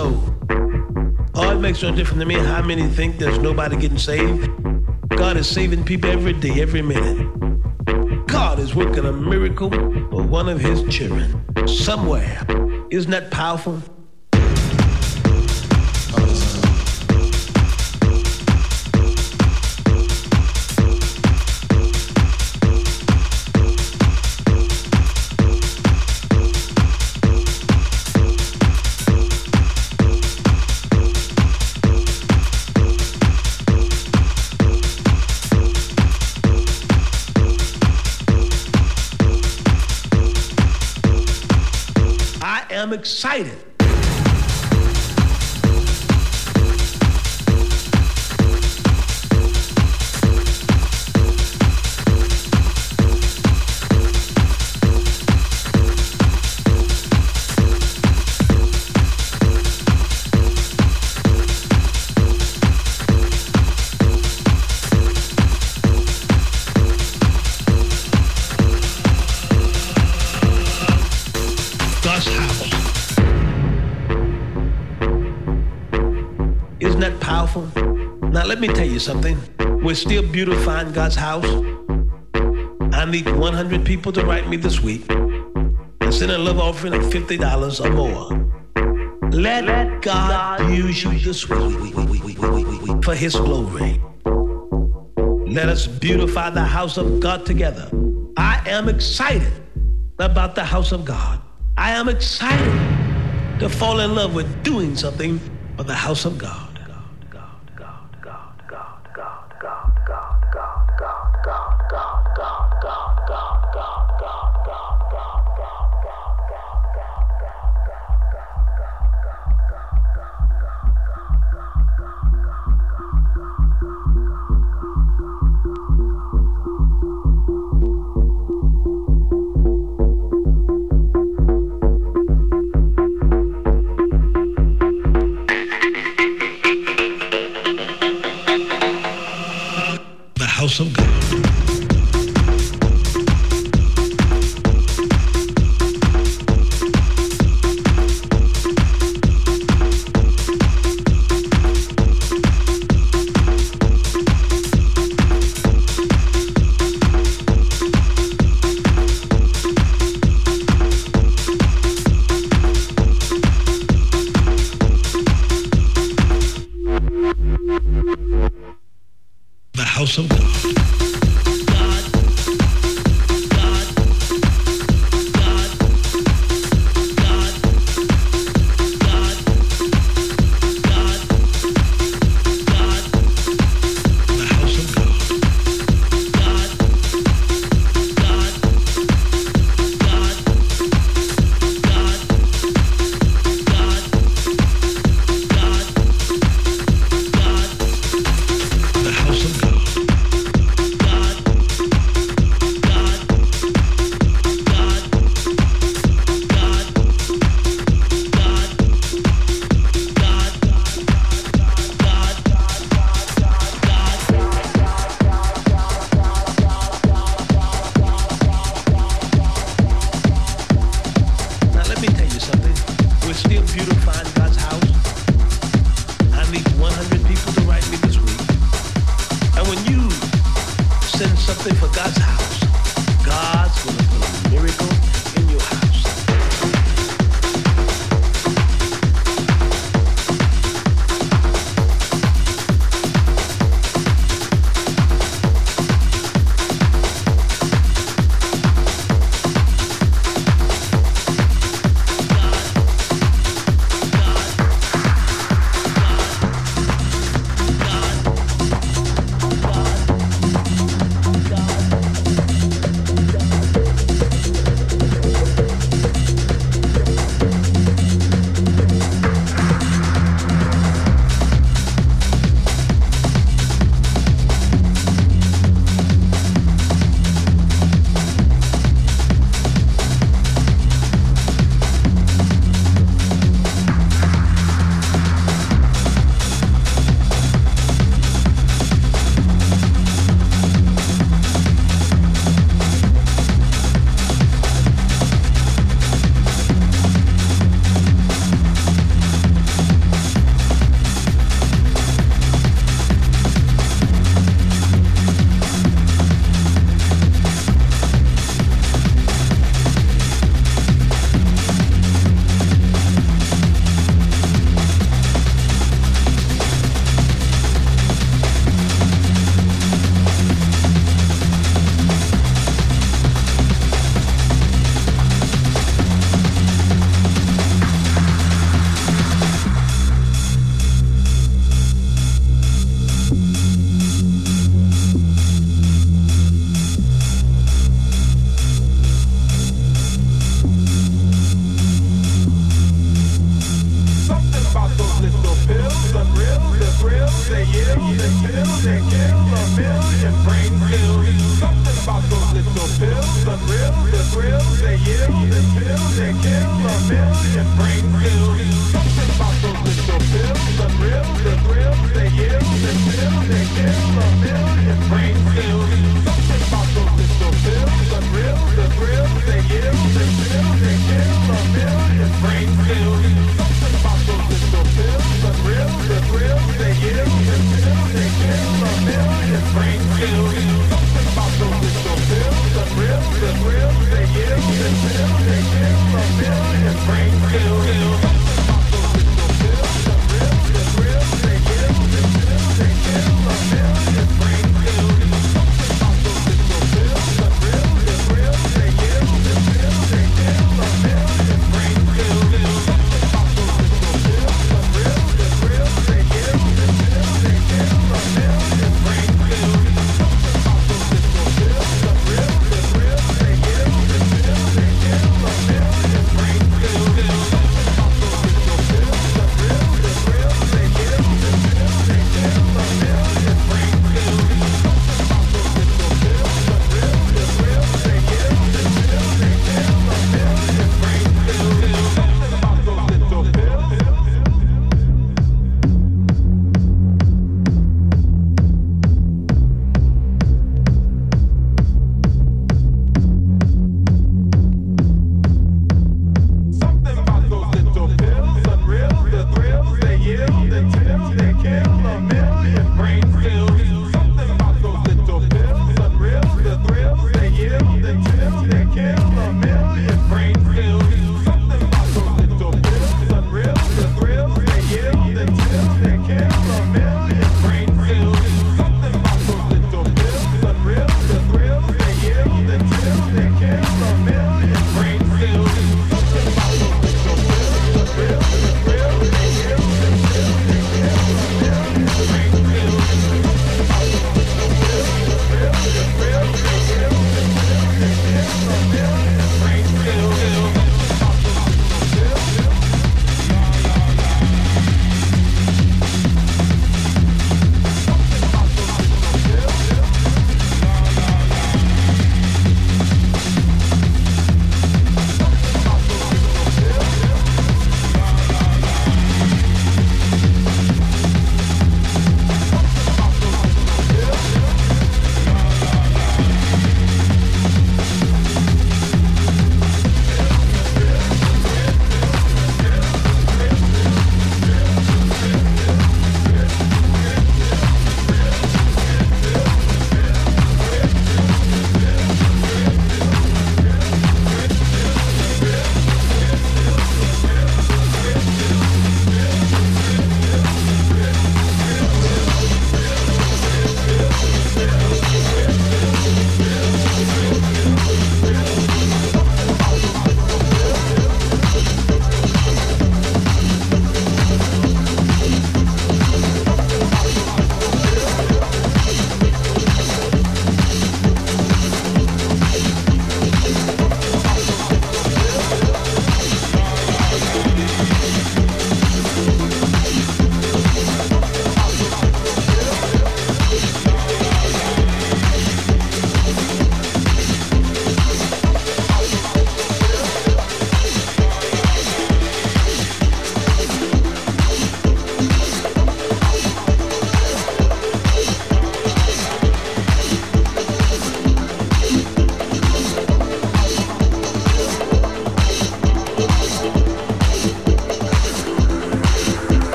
Speaker 16: souls. Oh, it makes no difference to me how many think there's nobody getting saved. God is saving people every day, every minute. God is working a miracle for one of his children somewhere. Isn't that powerful? Excited. Something. We're still beautifying God's house. I need 100 people to write me this week and send a love offering of $50 or more. Let, God, use you this week for His glory. Let us beautify the house of God together. I am excited about the house of God. I am excited to fall in love with doing something for the house of God.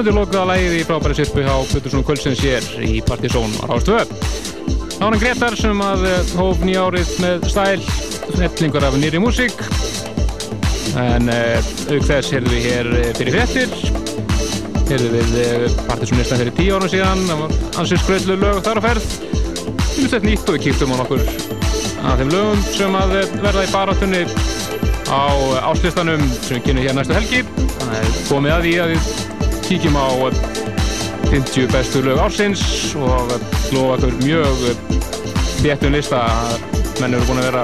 Speaker 2: Vonandi lokaða lægið í frábæri sirpu hjá Plutusson Kvölsins hér í Partizón á var hann Gretar sem að eh, hóf nýja árið með stæl, snetlingur af nýri músík. En uh, auk þess heyrðum við hér eh, fyrir frettir. Heyrðum við Partizón listan fyrir tíu árum síðan. Það var ansins skröðlu lög þar á ferð. Við erum sett nýtt og við kíktum á nokkur af þeim lögum sem að eh, verða í baráttunni á áslistanum sem við kynum hér næstu helgi. Er komið að því að við kíkjum á eh, 50 bestu lög ársins og eh, lofa okkur mjög þéttum lista. Menn eru búin að vera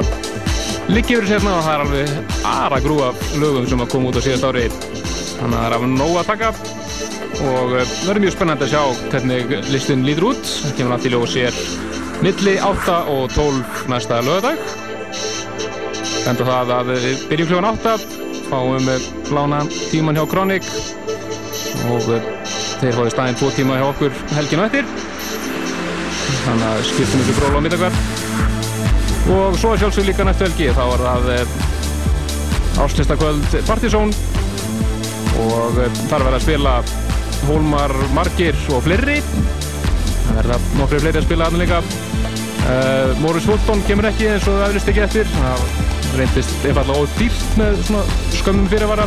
Speaker 2: yfir sérna og það er alveg aðra grúa lögum sem að koma út á síðast ári. Þannig að það er alveg nóg að taka og eh, það verður mjög spennandi að sjá hvernig listin lítur út. Það kemur í ljós sér milli 8 og 12 næsta lögadag enda það að við byrjum kljóðan 8 fáum eh, lána tíman hjá Kronik og eh, þeir fáið staðinn 2 tíma hjá okkur helginu eftir. Þannig að skiptum ykkur bról á middagverð. Og svo sjálfsög líka næstu helgi þá var það eh, áslistakvöld Partizón. Og eh, þar verða að spila Hólmar Margir og fleiri. Það verða nokkru fleiri að spila aðnum líka. Uh, Morris Fulton kemur ekki eins og það öðrist ekki eftir. Það reyndist einfallega ódýrt með svona skömmum fyrirvara.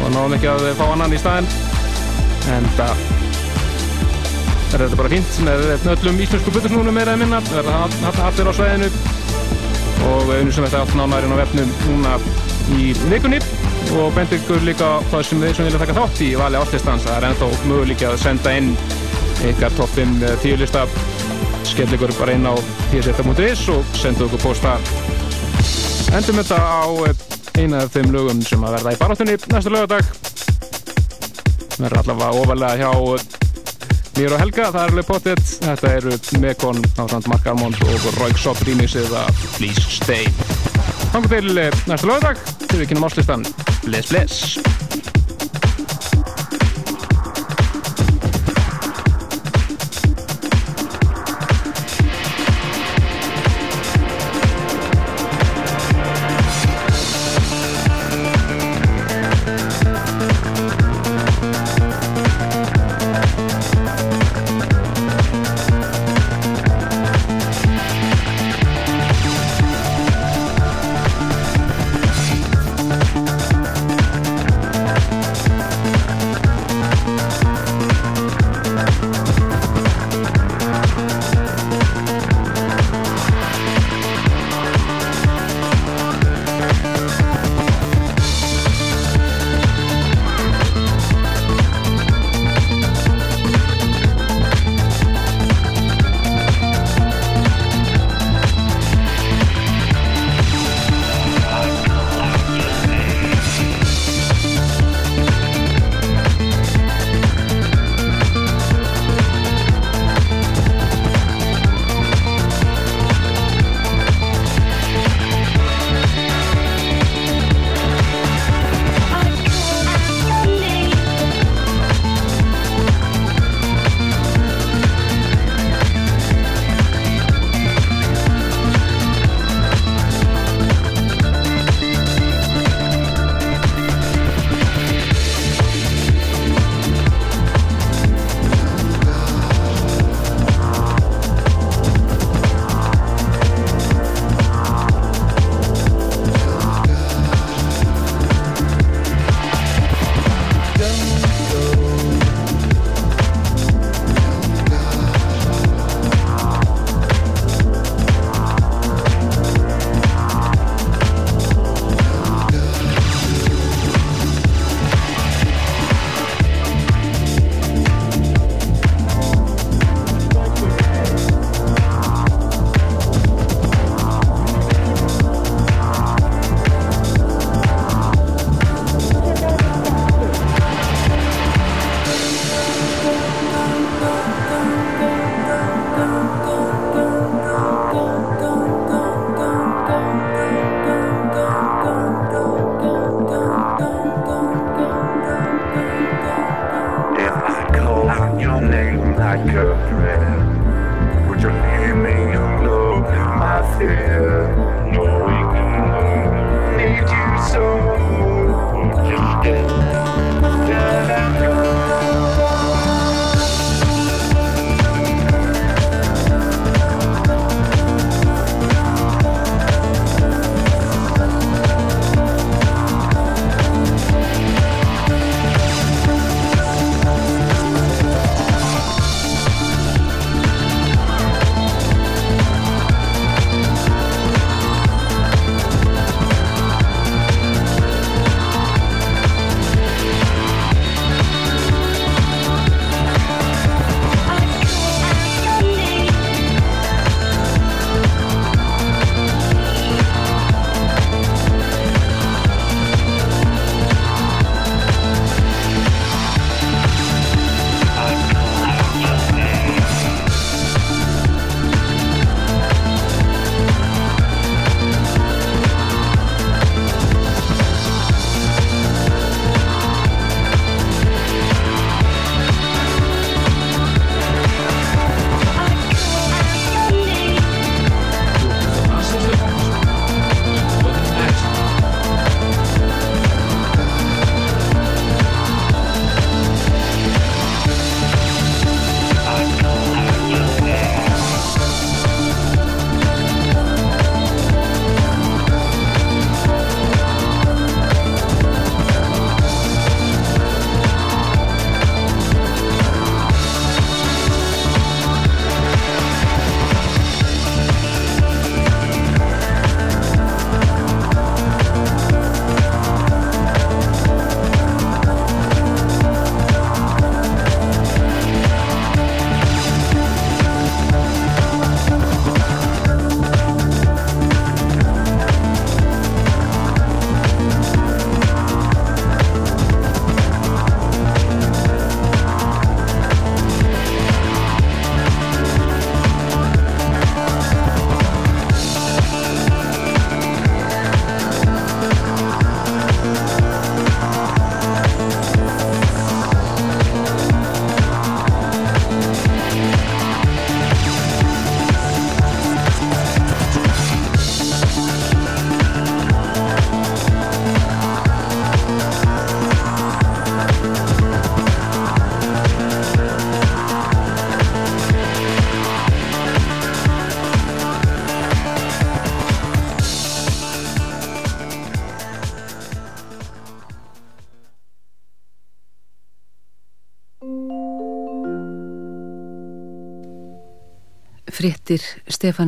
Speaker 2: Og náðum ekki að fá annan í staðinn en það er þetta bara fínt með öllum íslensku butursnúnum meira en minna. Það verða allir á svæðinu. Og við sem þetta allt nánærin á vefnum núna í vikunni. Og bendur ykkur líka það sem sem vilja taka þátt í vali áslistans það er ennþá möguleik að senda inn ykkar toppin tíu lista. Skell ykkur bara inn á pseta.is og senda ykkur posta. Endum þetta á eina af þeim lögum sem að verða í baráttunni næsta lögadag verður allavega ofalega hjá mér og Helga, það er alveg potið þetta eru Mekon samt Mark Armond og Roig Sopp rýmisið að Please Stay. Þannig til eh, næsta lögadag til við kynum áslistan Bless Bless
Speaker 9: fréttir Stefani